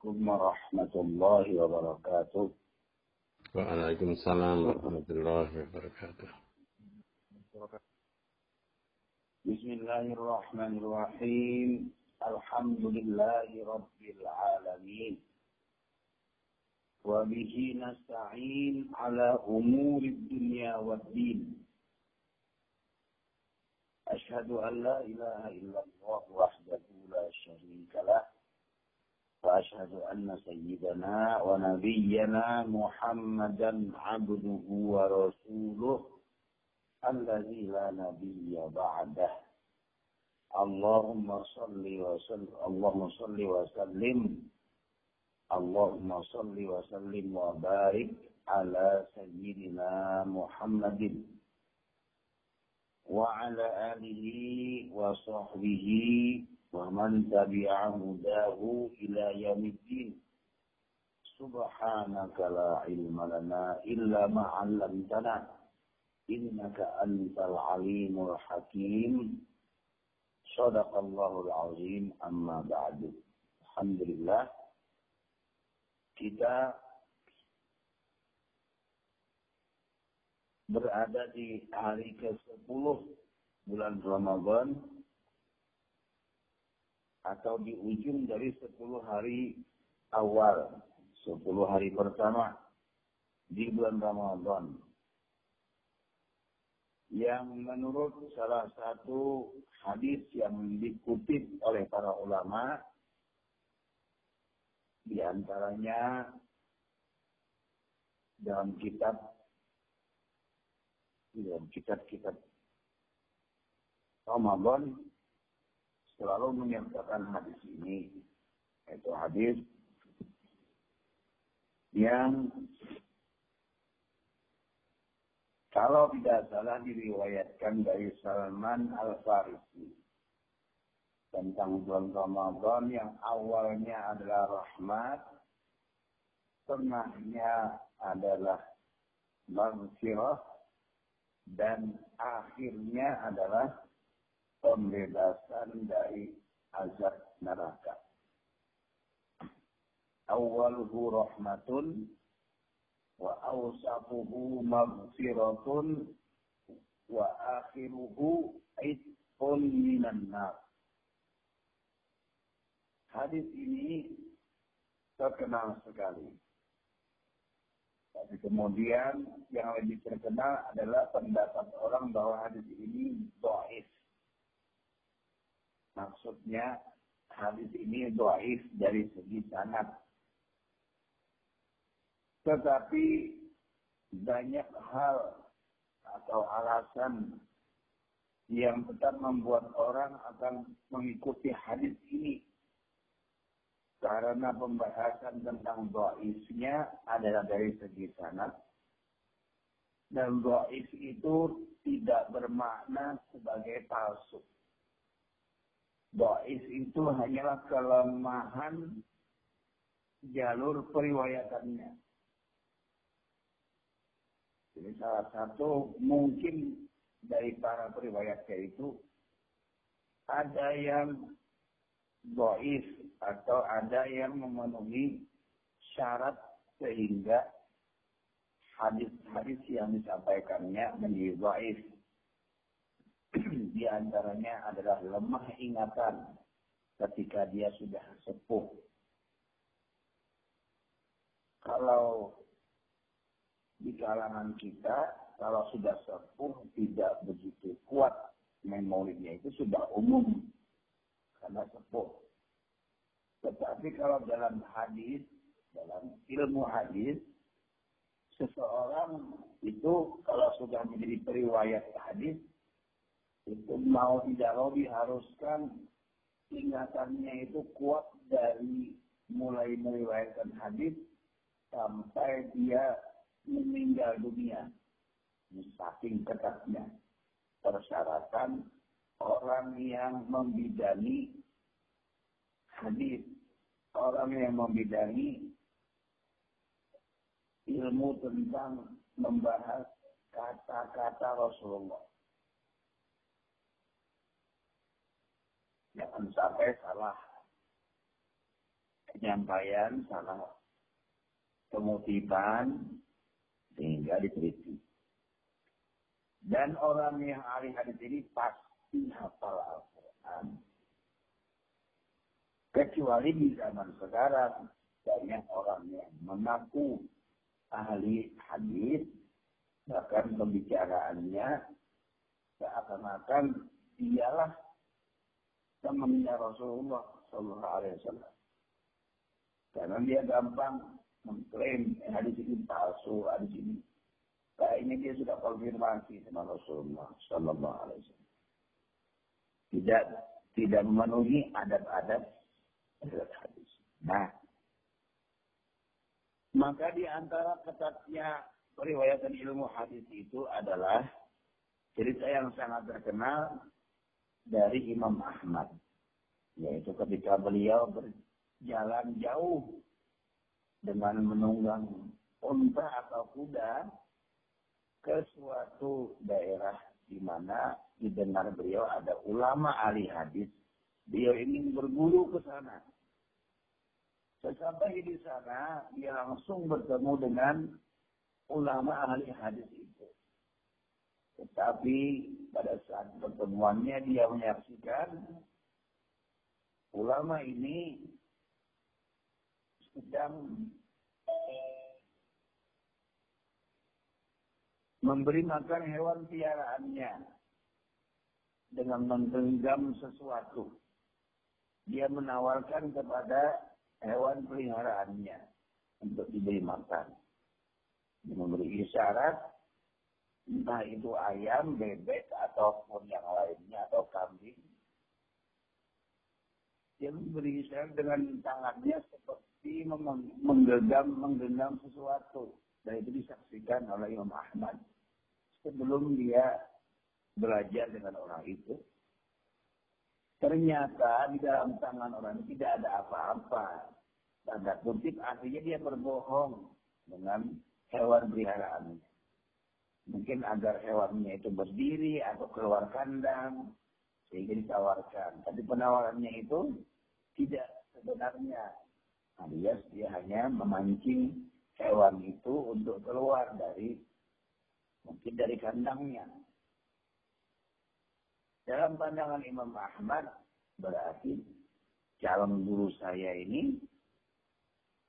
عليكم ورحمة الله وبركاته. وعليكم السلام ورحمة الله وبركاته. بسم الله الرحمن الرحيم. الحمد لله رب العالمين. وبه نستعين على أمور الدنيا والدين. أشهد أن لا إله إلا الله وحده لا شريك له. وأشهد أن سيدنا ونبينا محمدا عبده ورسوله الذي لا نبي بعده اللهم صل وسلم اللهم صل وسلم اللهم صل وسلم وبارك على سيدنا محمد وعلى آله وصحبه ومن تبع هداه إلى يوم الدين سبحانك لا علم لنا إلا ما علمتنا إنك أنت العليم الحكيم صدق الله العظيم أما بعد الحمد لله kita berada di hari ke-10 bulan Ramadan atau di ujung dari 10 hari awal, 10 hari pertama di bulan Ramadan. Yang menurut salah satu hadis yang dikutip oleh para ulama, di antaranya dalam kitab dalam kitab-kitab Ramadan selalu menyertakan hadis ini. Itu hadis yang kalau tidak salah diriwayatkan dari Salman Al-Farisi tentang bulan Ramadan yang awalnya adalah rahmat, tengahnya adalah maghfirah, dan akhirnya adalah pembebasan dari azab neraka. Awaluhu rahmatun wa awsafuhu maghfiratun wa akhiruhu itqun minan nar. Hadis ini terkenal sekali. Tapi kemudian yang lebih terkenal adalah pendapat orang bahwa hadis ini do'if. Maksudnya hadis ini doaif dari segi sanad. Tetapi banyak hal atau alasan yang tetap membuat orang akan mengikuti hadis ini. Karena pembahasan tentang doaifnya adalah dari segi sanad. Dan doaif itu tidak bermakna sebagai palsu. Do'if itu hanyalah kelemahan jalur periwayatannya. Jadi salah satu mungkin dari para periwayatnya itu ada yang do'if atau ada yang memenuhi syarat sehingga hadis-hadis yang disampaikannya menjadi do'if di antaranya adalah lemah ingatan ketika dia sudah sepuh. Kalau di kalangan kita, kalau sudah sepuh tidak begitu kuat memorinya itu sudah umum karena sepuh. Tetapi kalau dalam hadis, dalam ilmu hadis, seseorang itu kalau sudah menjadi periwayat hadis, itu mau tidak mau diharuskan ingatannya itu kuat dari mulai meriwayatkan hadis sampai dia meninggal dunia. Saking ketatnya persyaratan orang yang membidangi hadis, orang yang membidangi ilmu tentang membahas kata-kata Rasulullah. Jangan sampai salah. penyampaian, salah pengutipan, sehingga diteliti. Dan orang yang ahli hadis ini pasti hafal Al-Quran. Kecuali di zaman sekarang, banyak orang yang mengaku ahli hadis, bahkan pembicaraannya seakan-akan dialah temannya Rasulullah Sallallahu Alaihi Wasallam. Karena dia gampang mengklaim eh, hadis ini palsu, hadis ini. Kayaknya dia sudah konfirmasi sama Rasulullah Sallallahu Alaihi Wasallam. Tidak tidak memenuhi adab-adab hadis. Nah, maka di antara ketatnya periwayatan ilmu hadis itu adalah cerita yang sangat terkenal dari Imam Ahmad. Yaitu ketika beliau berjalan jauh dengan menunggang unta atau kuda ke suatu daerah di mana didengar beliau ada ulama ahli hadis. Beliau ingin berguru ke sana. Sesampai di sana, dia langsung bertemu dengan ulama ahli hadis itu. Tetapi pada saat pertemuannya dia menyaksikan ulama ini sedang memberi makan hewan piaraannya dengan menggenggam sesuatu. Dia menawarkan kepada hewan peliharaannya untuk diberi makan. Dia memberi isyarat, entah itu ayam, bebek, ataupun yang lainnya, atau kambing. Dia memberi isyarat dengan tangannya seperti menggenggam menggenggam sesuatu. Dan itu disaksikan oleh Imam Ahmad. Sebelum dia belajar dengan orang itu ternyata di dalam tangan orang itu tidak ada apa-apa. Tanda kutip artinya dia berbohong dengan hewan peliharaannya mungkin agar hewannya itu berdiri atau keluar kandang sehingga ditawarkan tapi penawarannya itu tidak sebenarnya alias dia hanya memancing hewan itu untuk keluar dari mungkin dari kandangnya. Dalam pandangan Imam Ahmad berarti calon guru saya ini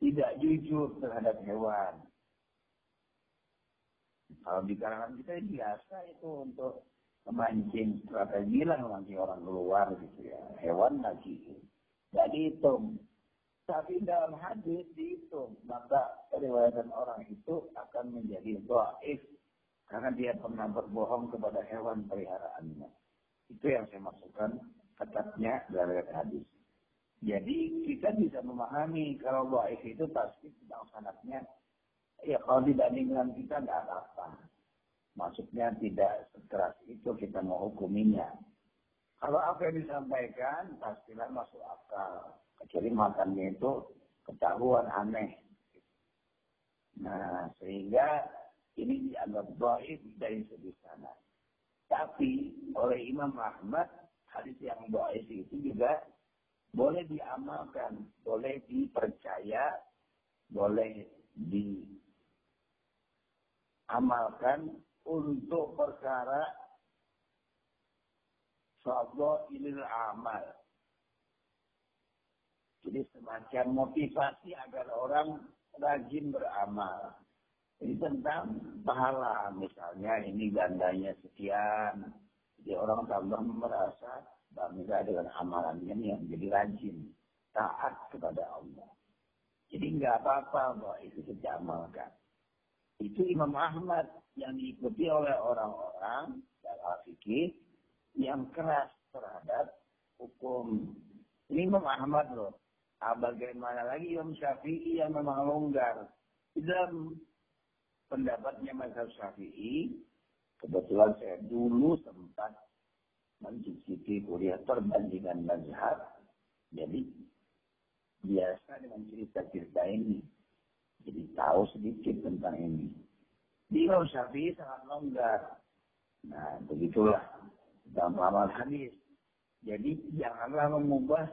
tidak jujur terhadap hewan. Kalau di kalangan kita biasa itu untuk memancing strategi lah memancing orang keluar gitu ya. Hewan lagi. Jadi itu tapi dalam hadis dihitung, maka periwayatan orang itu akan menjadi doaif karena dia pernah berbohong kepada hewan peliharaannya. Itu yang saya maksudkan ketatnya dari hadis. Jadi kita bisa memahami kalau doaif itu pasti tidak sanatnya. Ya kalau dibanding dengan kita tidak apa-apa. Maksudnya tidak sekeras itu kita menghukuminya. Kalau apa yang disampaikan pastilah masuk akal kecuali makannya itu ketahuan aneh. Nah, sehingga ini dianggap baik dari segi sana. Tapi oleh Imam Ahmad, hadis yang baik itu juga boleh diamalkan, boleh dipercaya, boleh diamalkan untuk perkara ini amal jadi semacam motivasi agar orang rajin beramal. Ini tentang pahala misalnya ini gandanya sekian. Jadi orang tambah merasa bangga dengan amalannya yang jadi rajin. Taat kepada Allah. Jadi nggak apa-apa bahwa itu kita amalkan. Itu Imam Ahmad yang diikuti oleh orang-orang dalam fikih yang keras terhadap hukum. Ini Imam Ahmad loh. Nah, bagaimana lagi Imam Syafi'i yang memang longgar. Dalam pendapatnya Mazhab Syafi'i, kebetulan saya dulu sempat mencicipi kuliah perbandingan mazhab. Jadi biasa dengan cerita-cerita ini. Jadi tahu sedikit tentang ini. Imam Syafi'i sangat longgar. Nah, begitulah dalam amal hadis. Jadi janganlah mengubah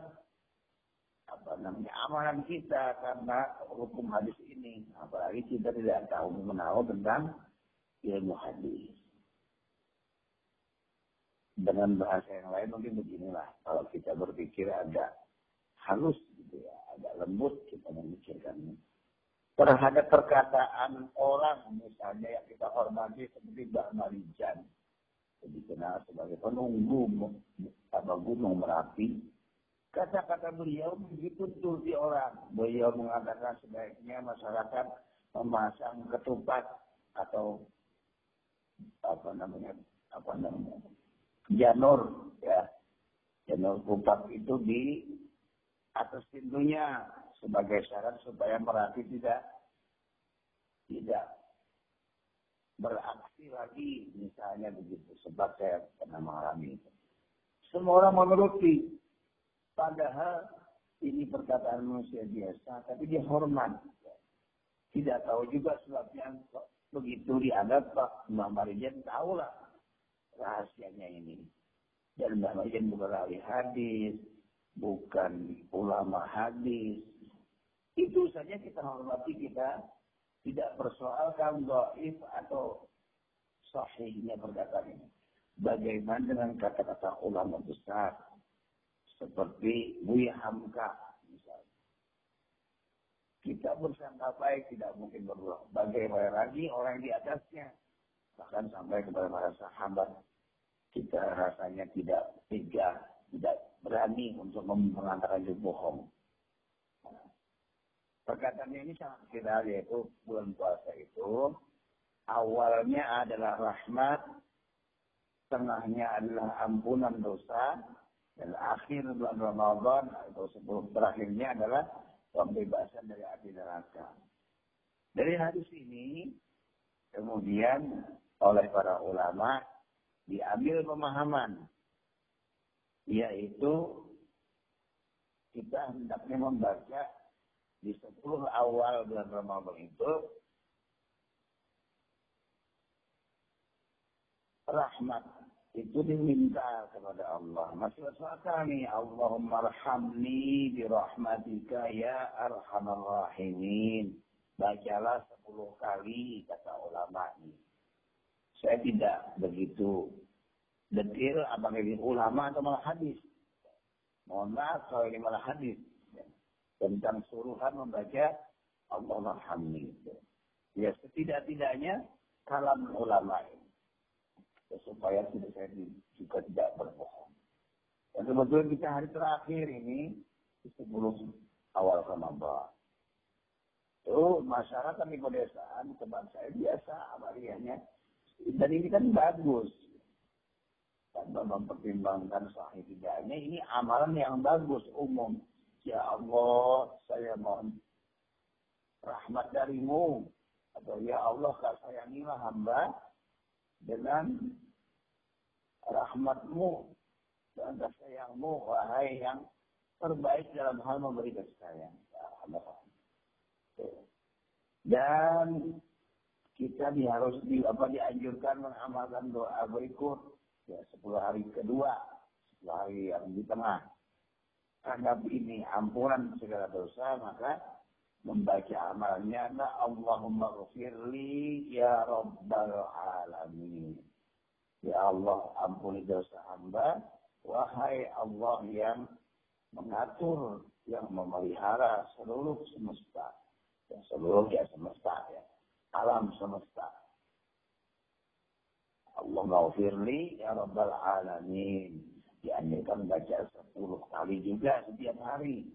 apa namanya amalan kita karena hukum hadis ini. Apalagi kita tidak tahu menahu tentang ilmu hadis. Dengan bahasa yang lain mungkin beginilah. Kalau kita berpikir agak halus gitu ya, agak lembut kita memikirkannya. Terhadap perkataan orang misalnya yang kita hormati seperti Mbak Marijan. Dikenal sebagai penunggu apa gunung Merapi Kata-kata beliau begitu di orang. Beliau mengatakan sebaiknya masyarakat memasang ketupat atau apa namanya apa namanya janur ya janur kupat itu di atas pintunya sebagai syarat supaya merapi tidak tidak beraksi lagi misalnya begitu sebab saya pernah mengalami itu semua orang menuruti Padahal ini perkataan manusia biasa, tapi dia hormat. Tidak tahu juga sebabnya begitu dianggap Pak Mbak Marijan tahu lah rahasianya ini. Dan Mbak Marijan bukan ahli hadis, bukan ulama hadis. Itu saja kita hormati kita tidak persoalkan doif atau sahihnya perkataan ini. Bagaimana dengan kata-kata ulama besar, seperti Buya Hamka misalnya. Kita bersangka baik tidak mungkin berdoa. Bagaimana lagi orang di atasnya. Bahkan sampai kepada para sahabat. Kita rasanya tidak tega, tidak berani untuk mengatakan itu bohong. Perkataannya ini sangat viral yaitu bulan puasa itu awalnya adalah rahmat, tengahnya adalah ampunan dosa, dan akhir bulan Ramadan atau sebelum terakhirnya adalah pembebasan dari api neraka. Dari hadis ini kemudian oleh para ulama diambil pemahaman yaitu kita hendaknya membaca di sepuluh awal bulan Ramadan itu rahmat itu diminta kepada Allah. Masih berkata nih, Allahumma arhamni birahmatika ya arhamar rahimin. Bacalah sepuluh kali, kata ulama ini. Saya tidak begitu detail apakah ini ulama atau malah hadis. Mohon maaf kalau ini malah hadis. Tentang suruhan membaca Allah arhamni. Ya setidak-tidaknya kalam ulama ini supaya tidak saya juga tidak berbohong. Dan kebetulan kita hari terakhir ini sebelum awal Ramadan. Itu masyarakat di pedesaan teman saya biasa amaliannya. Dan ini kan bagus. Tanpa mempertimbangkan sahih tidaknya, ini amalan yang bagus umum. Ya Allah, saya mohon rahmat darimu. Atau ya Allah, sayangilah hamba dengan rahmatmu dan sayangmu wahai yang terbaik dalam hal memberi kasih sayang. Dan kita harus di, apa dianjurkan mengamalkan doa berikut ya 10 hari kedua, 10 hari yang di tengah. Anggap ini ampunan segala dosa, maka membaca amalnya Allahumma ghafirli ya rabbal alamin. Ya Allah ampuni dosa hamba. Wahai Allah yang mengatur, yang memelihara seluruh semesta. Ya, seluruh ya semesta ya. Alam semesta. Allah ghafirli ya rabbal alamin. Dianjurkan baca sepuluh kali juga setiap hari.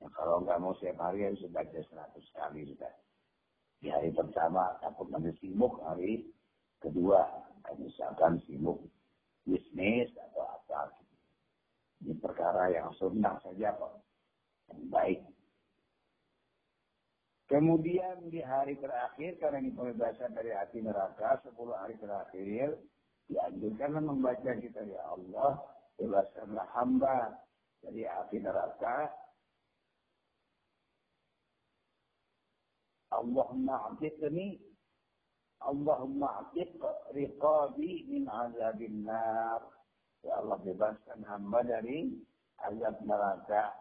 Nah, kalau nggak mau setiap hari harus baca seratus kali sudah. Di hari pertama takut nanti sibuk, hari kedua misalkan sibuk bisnis atau apa. Ini perkara yang sunnah saja kok. Yang baik. Kemudian di hari terakhir, karena ini pembebasan dari hati neraka, 10 hari terakhir, dianjurkan membaca kita, Ya Allah, bebaskanlah hamba dari api neraka, Allahumma atiqni Allahumma atiq riqabi min azabin nar. Ya Allah bebaskan hamba dari azab neraka.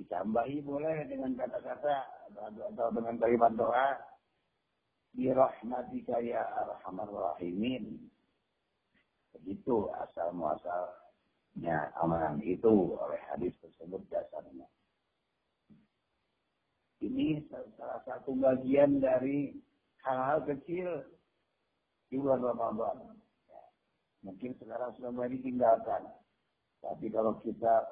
Ditambahi boleh dengan kata-kata atau dengan kalimat doa. Birahmatika ya arhamar rahimin. Begitu asal muasalnya amalan itu oleh hadis tersebut dasarnya. Ini salah satu bagian dari hal-hal kecil di bulan Ramadan. Mungkin sekarang sudah mulai ditinggalkan. Tapi kalau kita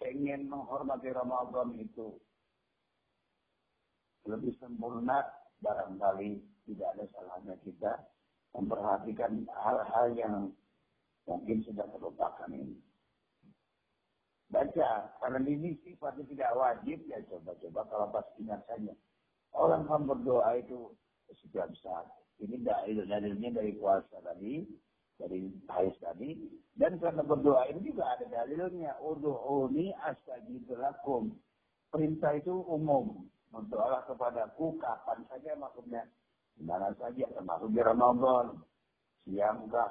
pengen menghormati Ramadan itu lebih sempurna, barangkali tidak ada salahnya kita memperhatikan hal-hal yang mungkin sudah terlupakan ini. Baca, karena ini sifatnya tidak wajib, ya coba-coba kalau pas ingat saja. Orang kan berdoa itu setiap saat. Ini dalil-dalilnya dari puasa tadi, dari hadis tadi dan karena berdoa ini juga ada dalilnya udhuuni astajib perintah itu umum berdoalah kepadaku kapan saja maksudnya mana saja termasuk di Ramadan siang kah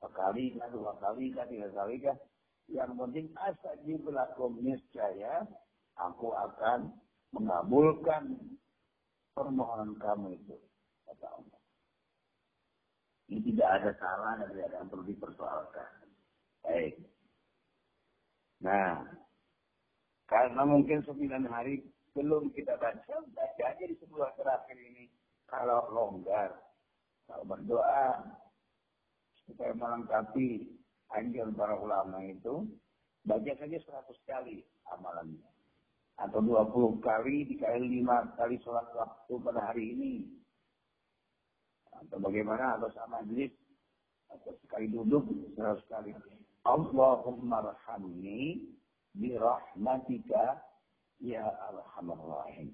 sekali kah dua kali kah tiga kali kah yang penting astajib lakum niscaya aku akan mengabulkan permohonan kamu itu kata Allah ini tidak ada salah dan tidak ada yang perlu dipersoalkan. Baik. Nah, karena mungkin sembilan hari belum kita baca, baca aja di sebuah terakhir ini. Kalau longgar, kalau berdoa, supaya melengkapi anjuran para ulama itu, baca saja seratus kali amalannya. Atau dua puluh kali dikali lima kali sholat waktu pada hari ini atau bagaimana atau sama majlis atau sekali duduk seratus kali Allahumma rahamni birahmatika ya rahim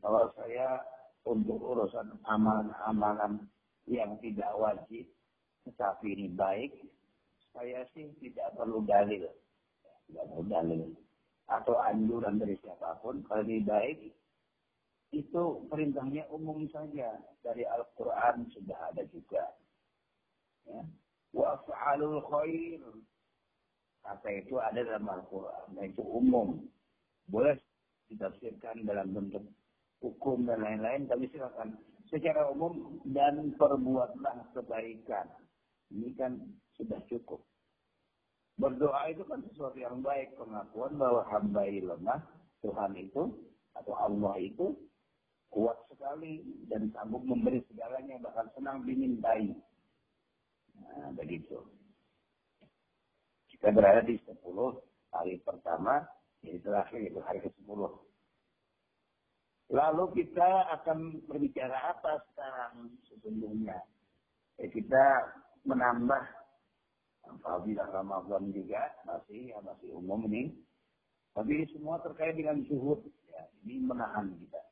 kalau saya untuk urusan amalan-amalan yang tidak wajib tetapi ini baik saya sih tidak perlu dalil tidak perlu dalil atau anjuran dari siapa pun kalau ini baik itu perintahnya umum saja dari Al-Quran sudah ada juga. Ya. Wa fa'alul khair. Kata itu ada dalam Al-Quran. Itu umum. Boleh ditafsirkan dalam bentuk hukum dan lain-lain, tapi silakan. Secara umum dan perbuatlah kebaikan. Ini kan sudah cukup. Berdoa itu kan sesuatu yang baik. Pengakuan bahwa hamba lemah, Tuhan itu, atau Allah itu kuat sekali dan sanggup memberi segalanya bahkan senang dimintai. Nah, begitu. Kita berada di 10 hari pertama, ini terakhir itu hari ke-10. Lalu kita akan berbicara apa sekarang sesungguhnya? Ya, kita menambah Fadilah Ramadan juga masih ya masih umum ini. Tapi semua terkait dengan suhud. Ya, ini menahan kita.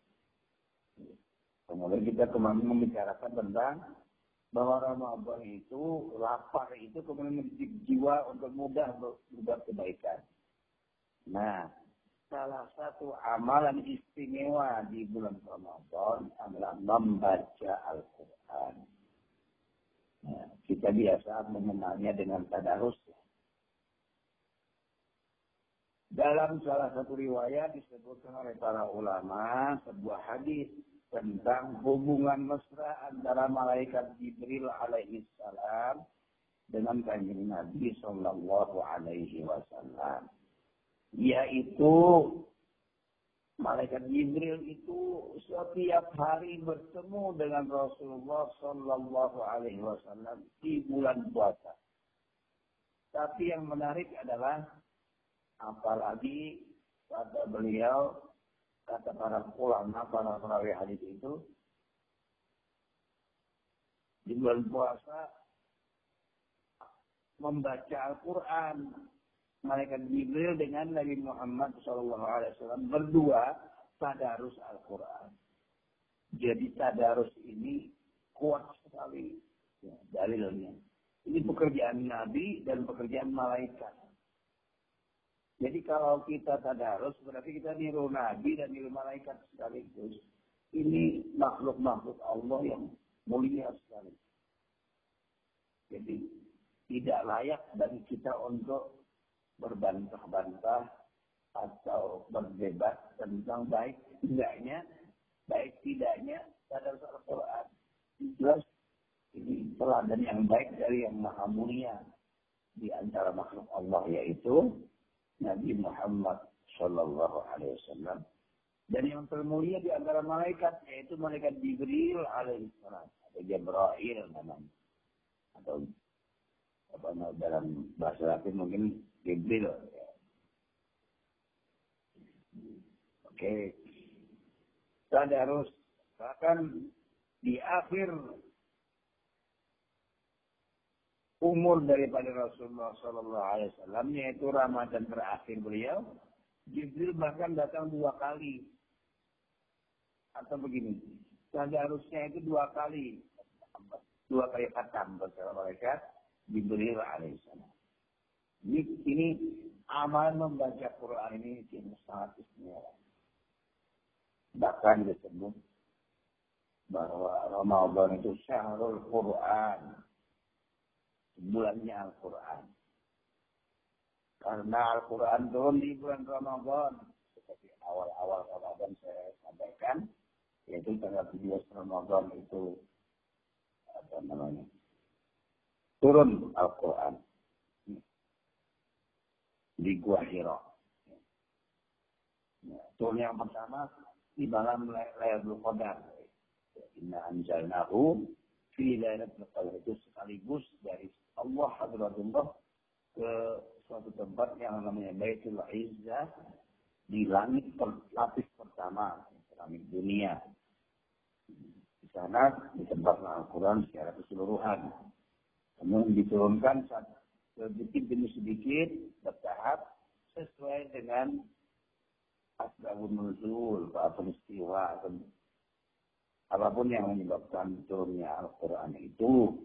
Kemudian kita kemarin membicarakan tentang bahwa Ramadan itu lapar itu kemudian mendidik jiwa untuk mudah berbuat kebaikan. Nah, salah satu amalan istimewa di bulan Ramadan adalah membaca Al-Quran. Nah, kita biasa mengenalnya dengan tadarus. Dalam salah satu riwayat disebutkan oleh para ulama sebuah hadis tentang hubungan mesra antara malaikat Jibril alaihi salam dengan kanjeng Nabi Shallallahu alaihi wasallam. Yaitu malaikat Jibril itu setiap hari bertemu dengan Rasulullah Shallallahu alaihi wasallam di bulan puasa. Tapi yang menarik adalah Apalagi kata beliau, kata para ulama, para perawi hadis itu, di bulan puasa membaca Al-Quran. Malaikat Jibril dengan Nabi Muhammad SAW berdua tadarus Al-Quran. Jadi tadarus ini kuat sekali ya, dalilnya. Ini pekerjaan Nabi dan pekerjaan malaikat. Jadi kalau kita tadarus berarti kita niru Nabi dan niru malaikat sekaligus. Ini makhluk-makhluk Allah yang mulia sekali. Jadi tidak layak bagi kita untuk berbantah-bantah atau berdebat tentang baik tidaknya, baik tidaknya pada Al-Quran. Jelas ini teladan yang baik dari yang maha mulia. Di antara makhluk Allah yaitu Nabi Muhammad Shallallahu Alaihi Wasallam. Dan yang termulia di antara malaikat yaitu malaikat Jibril alaihissalam atau Jibril namanya. Atau apa dalam bahasa Latin mungkin Jibril. Oke, okay. harus bahkan di akhir umur daripada Rasulullah Sallallahu Alaihi Wasallam yaitu Ramadan terakhir beliau, Jibril bahkan datang dua kali atau begini, harusnya itu dua kali, dua kali khatam bersama mereka Jibril alaihissalam. Ini, ini amal membaca Quran ini sangat istimewa. Bahkan disebut bahwa Ramadan itu syahrul Quran bulannya Al-Quran. Karena Al-Quran turun di bulan Ramadan. Seperti awal-awal Ramadan saya sampaikan. Yaitu tanggal 17 Ramadan itu. Apa namanya. Turun Al-Quran. Di Gua Hiro. Ya, turun yang pertama di malam Laylatul Qadar. Inna anjalnahu fi Lailatul Qadar itu sekaligus dari Allah Hadratullah ke suatu tempat yang namanya Baitul Izzah di langit lapis pertama, langit dunia. Di sana di tempat Al-Quran secara keseluruhan. Kemudian diturunkan sedikit demi sedikit bertahap sesuai dengan asbabun nuzul, peristiwa, apa pun yang menyebabkan turunnya Al-Quran itu.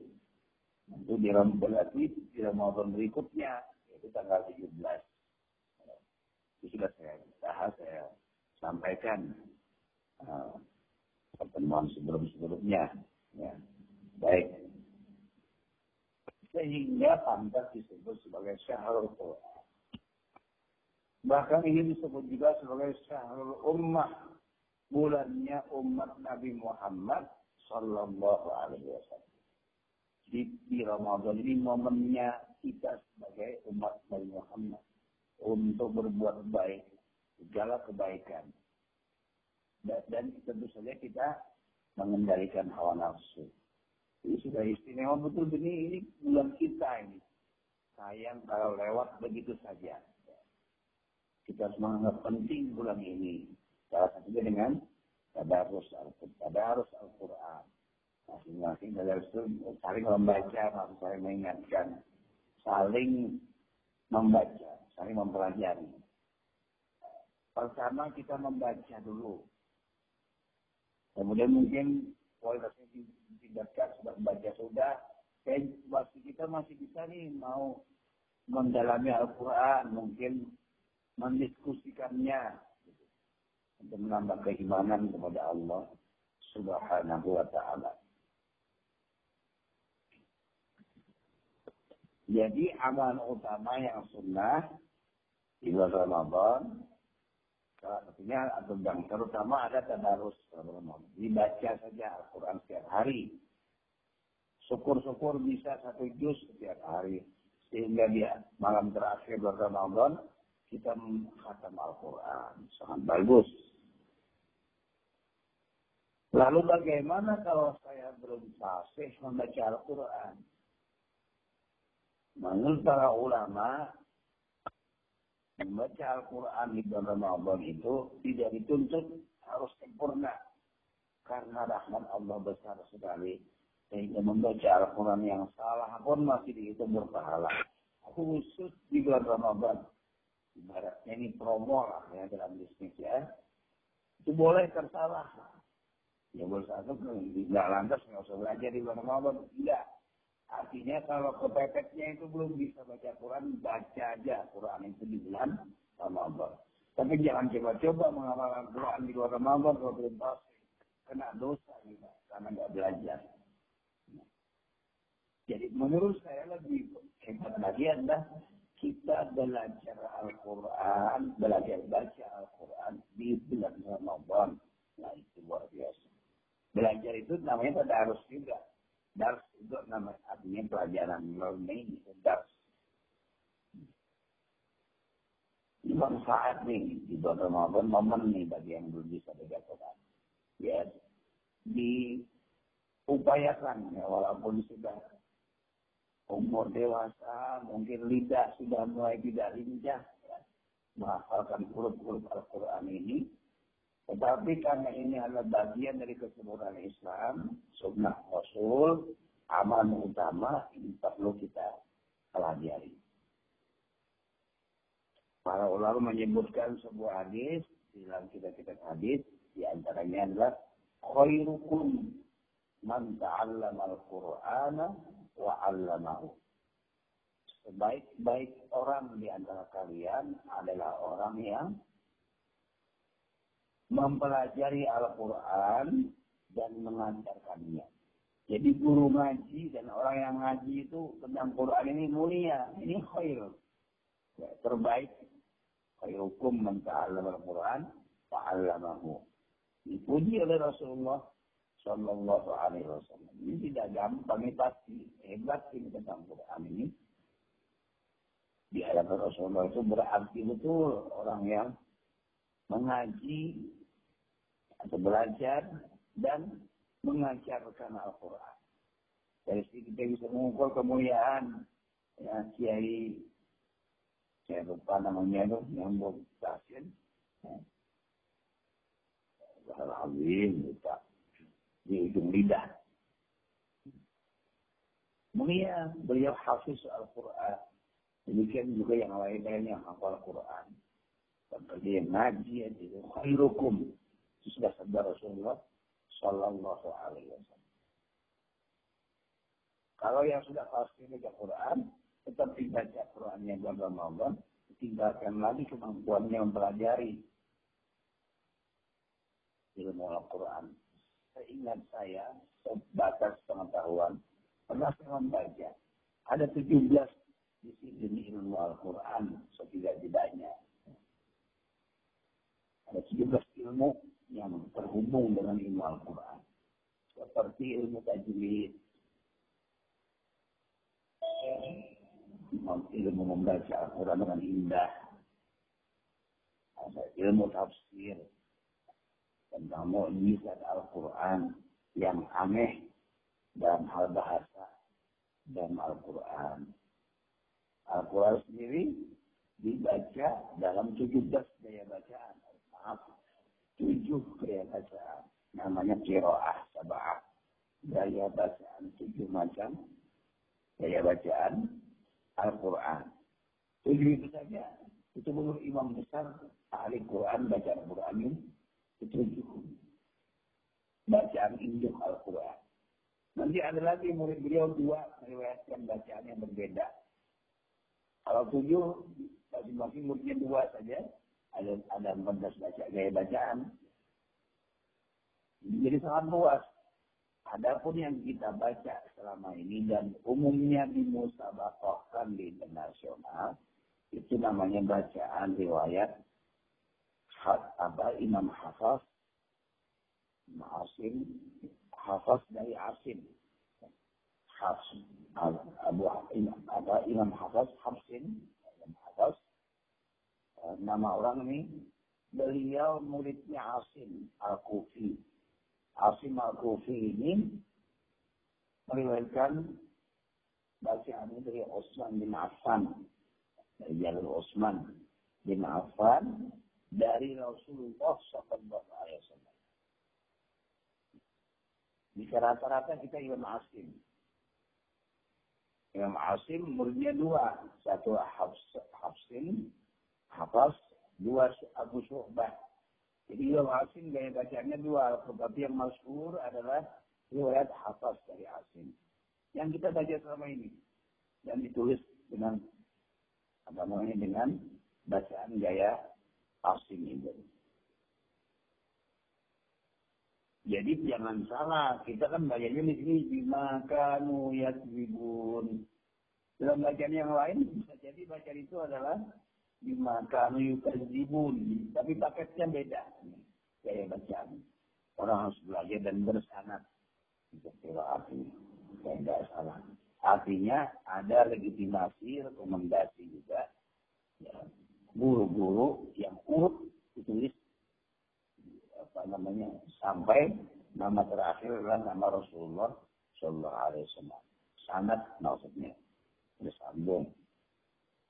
Itu di berarti di Ramadan berikutnya yaitu tanggal 17 itu sudah saya bahas saya sampaikan uh, pertemuan sebelum-sebelumnya. Ya baik sehingga pantas disebut sebagai syahrul Quran bahkan ini disebut juga sebagai syahrul ummah bulannya umat Nabi Muhammad Sallallahu Alaihi Wasallam. Di, di Ramadan ini momennya kita sebagai umat Nabi Muhammad untuk berbuat baik, segala kebaikan. Dan, dan tentu saja kita mengendalikan hawa nafsu. Sudah istimewa betul ini, ini bulan kita ini. Sayang kalau lewat begitu saja. Kita harus menganggap penting bulan ini. Salah satunya dengan tadarus Al-Quran. Masing-masing tadarus itu saling membaca, maksud saya mengingatkan. Saling membaca, saling mempelajari. Pertama kita membaca dulu. Kemudian mungkin kualitasnya ditingkatkan sudah membaca sudah. Dan waktu kita masih bisa nih mau mendalami Al-Quran, mungkin mendiskusikannya, untuk menambah keimanan kepada Allah Subhanahu wa taala. Jadi amal utama yang sunnah di bulan Ramadan salah satunya atau yang terutama ada tadarus Ramadan. Dibaca saja Al-Quran setiap hari. Syukur-syukur bisa satu juz setiap hari. Sehingga dia malam terakhir bulan Ramadan kita menghatam Al-Quran. Sangat bagus. Lalu bagaimana kalau saya belum fasih membaca Al-Quran? Menurut para ulama, membaca Al-Quran di bulan Ramadan itu tidak dituntut harus sempurna. Karena rahmat Allah besar sekali. Sehingga membaca Al-Quran yang salah pun masih dihitung berpahala. Khusus di bulan Ramadan. Ibaratnya ini promo lah ya dalam bisnis ya. Itu boleh tersalah Ya boleh satu nggak lantas nggak usah belajar di bulan Ramadan. Tidak. Artinya kalau kepepetnya itu belum bisa baca Quran, baca aja Quran itu di bulan Ramadan. Tapi jangan coba-coba mengamalkan Quran di luar Ramadan kalau belum pasti. Kena dosa juga karena nggak belajar. Jadi menurut saya lebih hebat lagi adalah kita belajar Al-Quran, belajar baca Al-Quran di bulan Ramadan. Nah itu luar biasa. Belajar itu namanya pada harus juga. Dars itu namanya artinya pelajaran learning itu dars. Ini manfaat nih di bulan Ramadan momen nih bagi yang belum bisa baca. Ya, diupayakan ya, walaupun sudah umur dewasa, mungkin lidah sudah mulai tidak lincah, ya, menghafalkan huruf-huruf Al-Quran ini. Tetapi karena ini adalah bagian dari kesempurnaan Islam, sunnah Rasul, amal utama, ini perlu kita pelajari. Para ulama menyebutkan sebuah hadis, dalam kita-kita hadis, di antaranya adalah khairukum man ta'allama al-Qur'ana wa 'allamahu. Sebaik-baik orang di antara kalian adalah orang yang mempelajari Al-Quran dan mengajarkannya. Jadi guru ngaji dan orang yang ngaji itu tentang Quran ini mulia. Ini khair. Ya, terbaik. Khairukum man ta'allama al-Quran fa'allamahu. Dipuji oleh Rasulullah Sallallahu Alaihi Wasallam. Ini tidak gampang, ini pasti hebat ini tentang Quran ini. Di hadapan Rasulullah itu berarti betul orang yang mengaji atau belajar dan mengajarkan Al-Quran. Dari situ kita bisa mengukur kemuliaan ya, Kiai saya lupa namanya itu yang pasien. Ya. Al-Azim, lupa di ujung lidah. Mulia beliau hafiz Al-Quran. Demikian juga yang lain-lain yang hafal Al-Quran. Seperti yang ngaji, itu khairukum. Itu sudah sabda Rasulullah Sallallahu Alaihi Wasallam. Kalau yang sudah pasti baca Quran, tetap dibaca Qurannya bulan Ramadan, tinggalkan lagi kemampuannya mempelajari ilmu Al-Quran seingat saya, sebatas pengetahuan, pernah saya membaca, ada 17 disiplin ilmu Al-Quran setidak-tidaknya. Ada 17 ilmu yang terhubung dengan ilmu Al-Quran. Seperti ilmu tajwid, ilmu membaca Al-Quran dengan indah, ilmu tafsir, tentang mukjizat Al-Quran yang aneh dalam hal bahasa dan Al-Quran. Al-Quran sendiri dibaca dalam 17 gaya bacaan. Maaf, 7 gaya bacaan. Namanya kiroah sabah. Gaya bacaan, 7 macam gaya bacaan Al-Quran. 7 itu saja. Itu menurut imam besar ahli Quran baca Al-Quran Ketujuh. Bacaan induk Al-Quran. Nanti ada lagi murid beliau dua meriwayatkan bacaan yang berbeda. Kalau tujuh, masing-masing muridnya dua saja. Ada ada 14 baca gaya bacaan. Jadi sangat luas. Adapun yang kita baca selama ini dan umumnya dimusabakahkan di internasional, itu namanya bacaan riwayat apa Imam Hafaz Asim Hafaz dari Asim. Hafs Abu apa Imam Hafaz Hafsin Imam Hafaz. Eh, nama orang ini beliau muridnya Asim Al-Kufi. Asim Al-Kufi ini meriwayatkan bacaan ini dari Osman bin Affan. Dari jalur Osman bin Affan dari Rasulullah Sallallahu Alaihi Wasallam. Bisa rata-rata kita Imam Asim. Imam Asim muridnya dua. Satu Hafs, Hafsin, Hafaz, dua Abu Syu'bah. Jadi Imam Asim gaya bacanya dua. Tetapi yang masyhur adalah riwayat Hafaz dari Asim. Yang kita baca selama ini. Yang ditulis dengan apa namanya dengan bacaan gaya asing itu. Jadi jangan salah, kita kan bayarnya di sini bima kanu yakribun. Dalam bacaan yang lain bisa jadi bacaan itu adalah bima kanu yukazibun. Tapi paketnya beda. Kayak bacaan. Orang harus belajar dan bersanat. Untuk arti. Tidak salah. Artinya ada legitimasi, rekomendasi guru-guru yang urut ditulis apa namanya sampai nama terakhir adalah nama Rasulullah Shallallahu Alaihi Wasallam. Sanat maksudnya bersambung.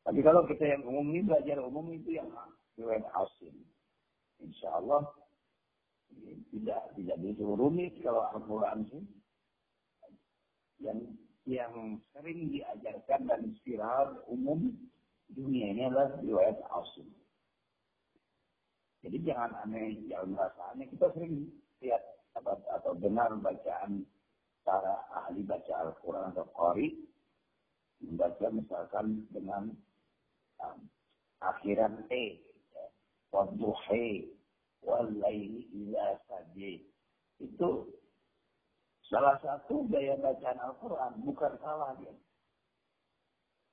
Tapi kalau kita yang umum ini belajar umum itu yang riwayat asim. Insya Allah tidak tidak begitu rumit kalau Al-Quran sih. Yang yang sering diajarkan dan viral umum dunia ini adalah riwayat asim. Jadi jangan aneh, jangan merasa aneh. Kita sering lihat atau, atau dengar bacaan para ahli baca Al-Quran atau Qari membaca misalkan dengan um, akhiran e wadduhi walaili ila sajid itu salah satu gaya bacaan Al-Quran bukan salah dia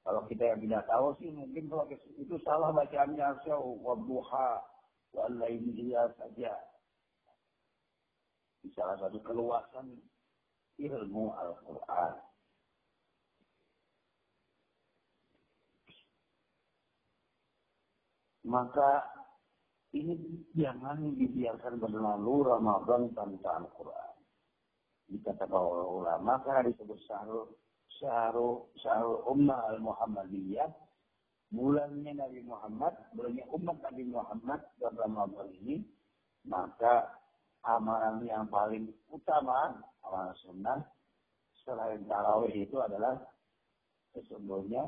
kalau kita yang tidak tahu sih mungkin kalau itu salah bacaannya syau wadduha walaili ila saja. Salah satu keluasan ilmu Al-Quran. Maka ini jangan dibiarkan berlalu Ramadan tanpa Al-Quran. Dikatakan oleh ulama karena disebut syahrul syahrul syahrul ummah al-Muhammadiyah bulannya Nabi Muhammad, bulannya umat Nabi Muhammad dan Ramadan ini, maka amalan yang paling utama, amalan sunnah, selain tarawih itu adalah sesungguhnya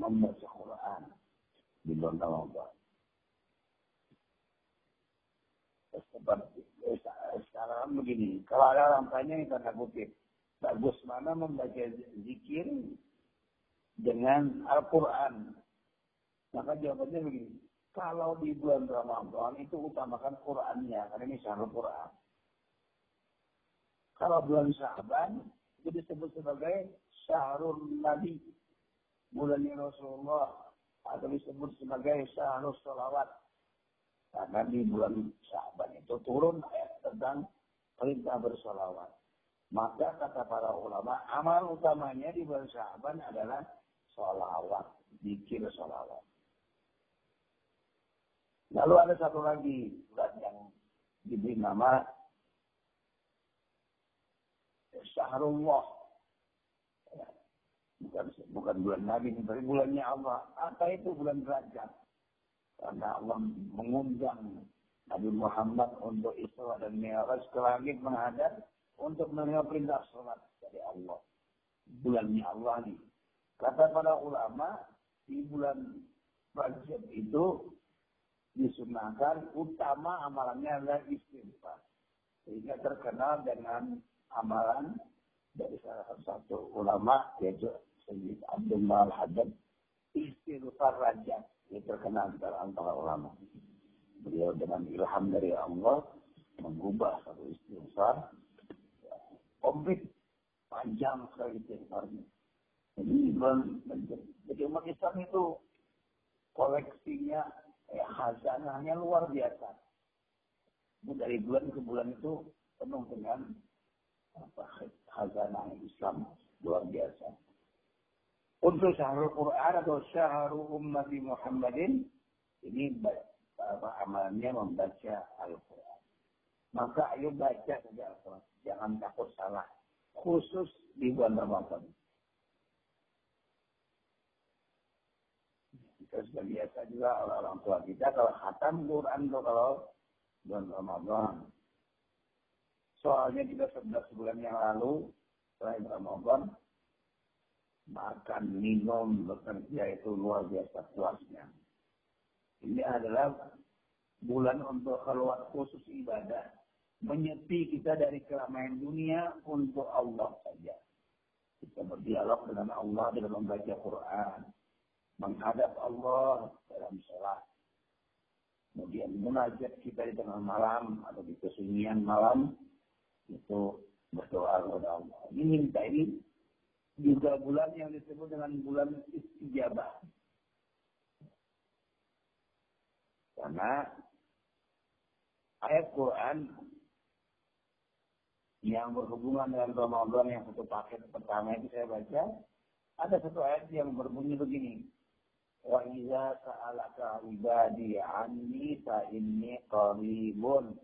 membaca Quran di bulan Ramadan. Seperti sekarang begini, kalau ada orang tanya tanda kutip, bagus mana membaca zikir dengan Al-Quran? Maka jawabannya begini, kalau di bulan Ramadan itu utamakan Qurannya, karena ini syahrul Quran. Kalau bulan Syaban itu disebut sebagai syahrul Nabi, bulannya Rasulullah, atau disebut sebagai syahrul sholawat. Karena di bulan Syaban itu turun ayat tentang perintah bersolawat. Maka kata para ulama, amal utamanya di bulan Syaban adalah sholawat, dikir sholawat. Lalu ada satu lagi bulan yang diberi nama Syahrullah bukan bukan bulan Nabi tapi bulannya Allah. Apa itu bulan Rajab? Karena Allah mengundang Nabi Muhammad untuk Isra dan Mi'raj ke langit menghadap untuk menerima perintah sholat dari Allah. Bulannya Allah nih. Kata para ulama, di bulan Rajab itu disunahkan utama amalannya adalah istighfar. Sehingga terkenal dengan amalan dari salah satu ulama yaitu Sayyid Abdul Al-Haddad istighfar rajab yang terkenal di antara ulama. Beliau dengan ilham dari Allah mengubah satu istighfar komplit panjang sekali istighfarnya. Jadi, jadi umat Islam itu koleksinya, eh, hazanahnya luar biasa. Dari bulan ke bulan itu penuh dengan apa, hazanah Islam luar biasa. Untuk syahrul Quran atau syahrul umat Muhammadin, ini apa, amalnya membaca Al-Quran. Maka ayo baca saja Al-Quran. Jangan takut salah. Khusus di bulan Ramadan. Kita sudah biasa juga orang tua kita kalau khatam Quran itu kalau bulan Ramadan. Soalnya kita sudah sebulan yang lalu, selain Ramadan, makan, minum, bekerja itu luar biasa puasnya. Ini adalah bulan untuk keluar khusus ibadah. Menyepi kita dari keramaian dunia untuk Allah saja. Kita berdialog dengan Allah dalam membaca Quran. Menghadap Allah dalam sholat. Kemudian munajat kita di tengah malam atau di kesunyian malam itu berdoa kepada Allah. Ini minta ini juga bulan yang disebut dengan bulan istijabah. Karena ayat Quran yang berhubungan dengan Ramadan yang satu paket pertama itu saya baca, ada satu ayat yang berbunyi begini. Wa iza sa'alaka ibadi anni fa inni qaribun.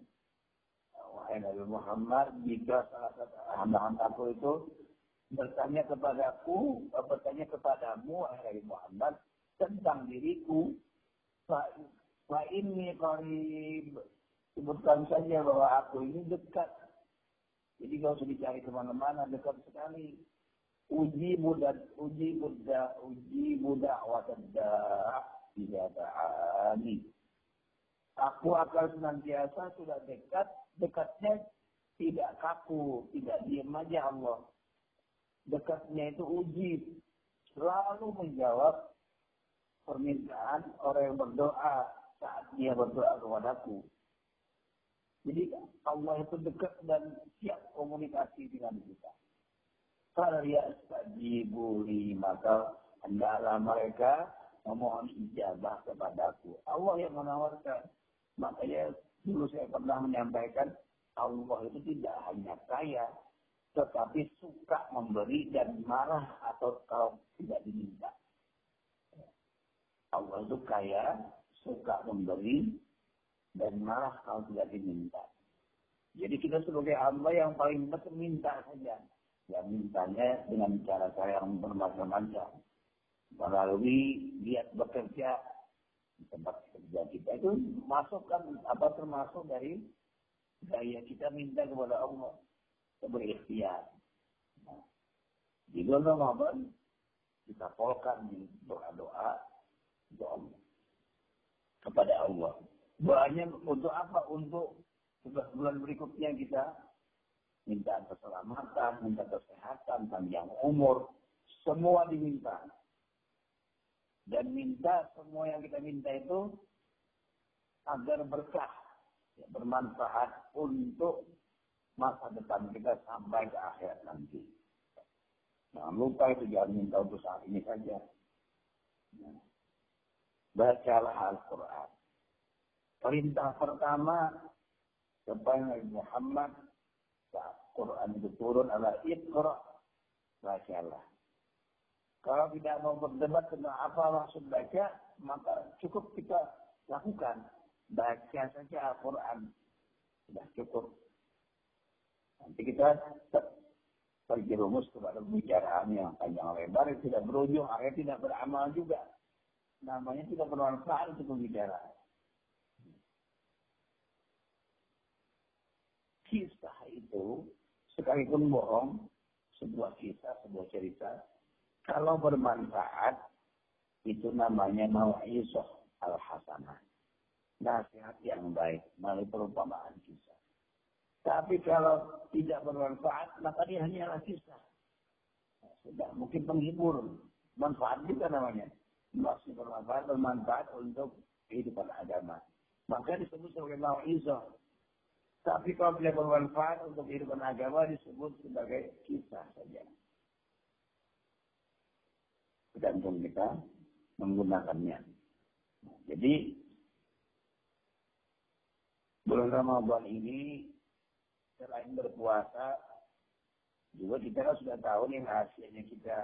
Wahai Nabi Muhammad, jika salah satu hamba-hambaku itu bertanya kepadaku, bertanya kepadamu, wahai Nabi Muhammad, tentang diriku, fa inni qarib. Sebutkan saja bahwa aku ini dekat jadi kalau usah dicari ke mana-mana, dekat sekali. Uji muda, uji muda, uji muda watada tidak ta'ani. Aku akan senantiasa sudah dekat, dekatnya tidak kaku, tidak diam aja Allah. Dekatnya itu uji, selalu menjawab permintaan orang yang berdoa saat dia berdoa kepadaku. Jadi Allah itu dekat dan siap komunikasi dengan kita. Kalau ya buli maka hendaklah mereka memohon ijabah kepadaku. Allah yang menawarkan. Makanya dulu saya pernah menyampaikan Allah itu tidak hanya kaya, tetapi suka memberi dan marah atau kalau tidak diminta. Allah itu kaya, suka memberi, dan marah kalau tidak diminta. Jadi kita sebagai hamba yang paling betul minta saja. Ya mintanya dengan cara-cara yang bermacam-macam. Melalui lihat bekerja di tempat kerja kita itu masukkan apa termasuk dari gaya kita minta kepada Allah sebagai ikhtiar. Nah, di bulan Ramadan kita polkan doa-doa kepada Allah. Doanya untuk apa? Untuk bulan berikutnya kita minta keselamatan, minta kesehatan, panjang umur, semua diminta. Dan minta semua yang kita minta itu agar berkah, ya, bermanfaat untuk masa depan kita sampai ke akhir nanti. Jangan lupa itu jangan minta untuk saat ini saja. Nah, bacalah Al-Quran. Perintah pertama kepada Muhammad saat Quran itu turun adalah Iqra bacalah. Kalau tidak mau berdebat tentang apa maksud baca, maka cukup kita lakukan. Baca saja Al-Quran. Sudah cukup. Nanti kita terjerumus kepada pembicaraan yang panjang lebar, yang tidak berujung, akhirnya tidak beramal juga. Namanya tidak bermanfaat untuk pembicaraan. Kisah itu sekalipun bohong, sebuah kisah, sebuah cerita, kalau bermanfaat itu namanya mau'izah al-hasanah. Nasihat yang baik melalui perumpamaan kisah. Tapi kalau tidak bermanfaat, maka dia hanyalah kisah. Sudah, mungkin penghibur. Manfaat juga namanya. Masih bermanfaat, bermanfaat untuk kehidupan agama. Maka disebut sebagai mau'izah tapi kalau tidak bermanfaat untuk kehidupan agama disebut sebagai kisah saja. Tergantung kita menggunakannya. Jadi bulan Ramadan ini selain berpuasa juga kita kan sudah tahu nih hasilnya kita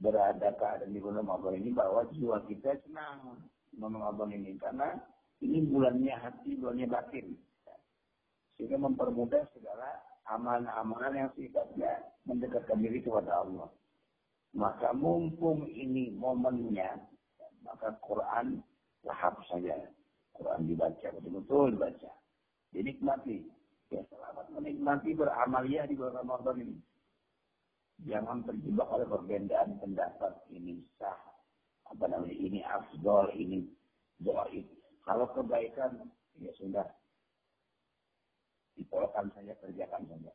berada keadaan di bulan Ramadan ini bahwa jiwa kita senang Ramadan ini karena ini bulannya hati, bulannya batin sehingga mempermudah segala amalan-amalan yang sifatnya mendekatkan diri kepada Allah. Maka mumpung ini momennya, maka Quran lahap saja. Quran dibaca, betul-betul dibaca. Dinikmati. Ya selamat menikmati beramaliyah di bulan Ramadan ini. Jangan terjebak oleh perbedaan pendapat ini sah, apa namanya ini afdol, ini doaib. Kalau kebaikan ya sudah dipolkan saja, kerjakan saja.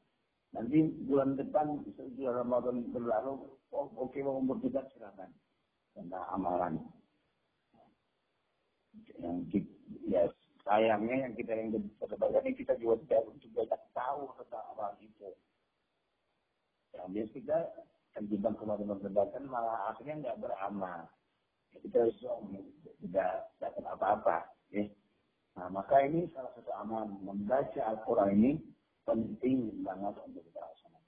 Nanti bulan depan, setelah Ramadan berlalu, oh, oke okay, mau berdebat silakan tentang amalan. Yang ya sayangnya yang kita yang berdebat ini kita juga tidak untuk banyak tahu tentang amal itu. Yang biasa kita terjebak perdebatan malah akhirnya nggak beramal. Kita tidak dapat apa-apa. Ya. Nah, maka ini salah satu amal membaca Al-Quran ini penting banget untuk kita laksanakan.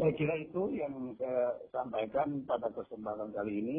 saya kira itu yang saya sampaikan pada kesempatan kali ini.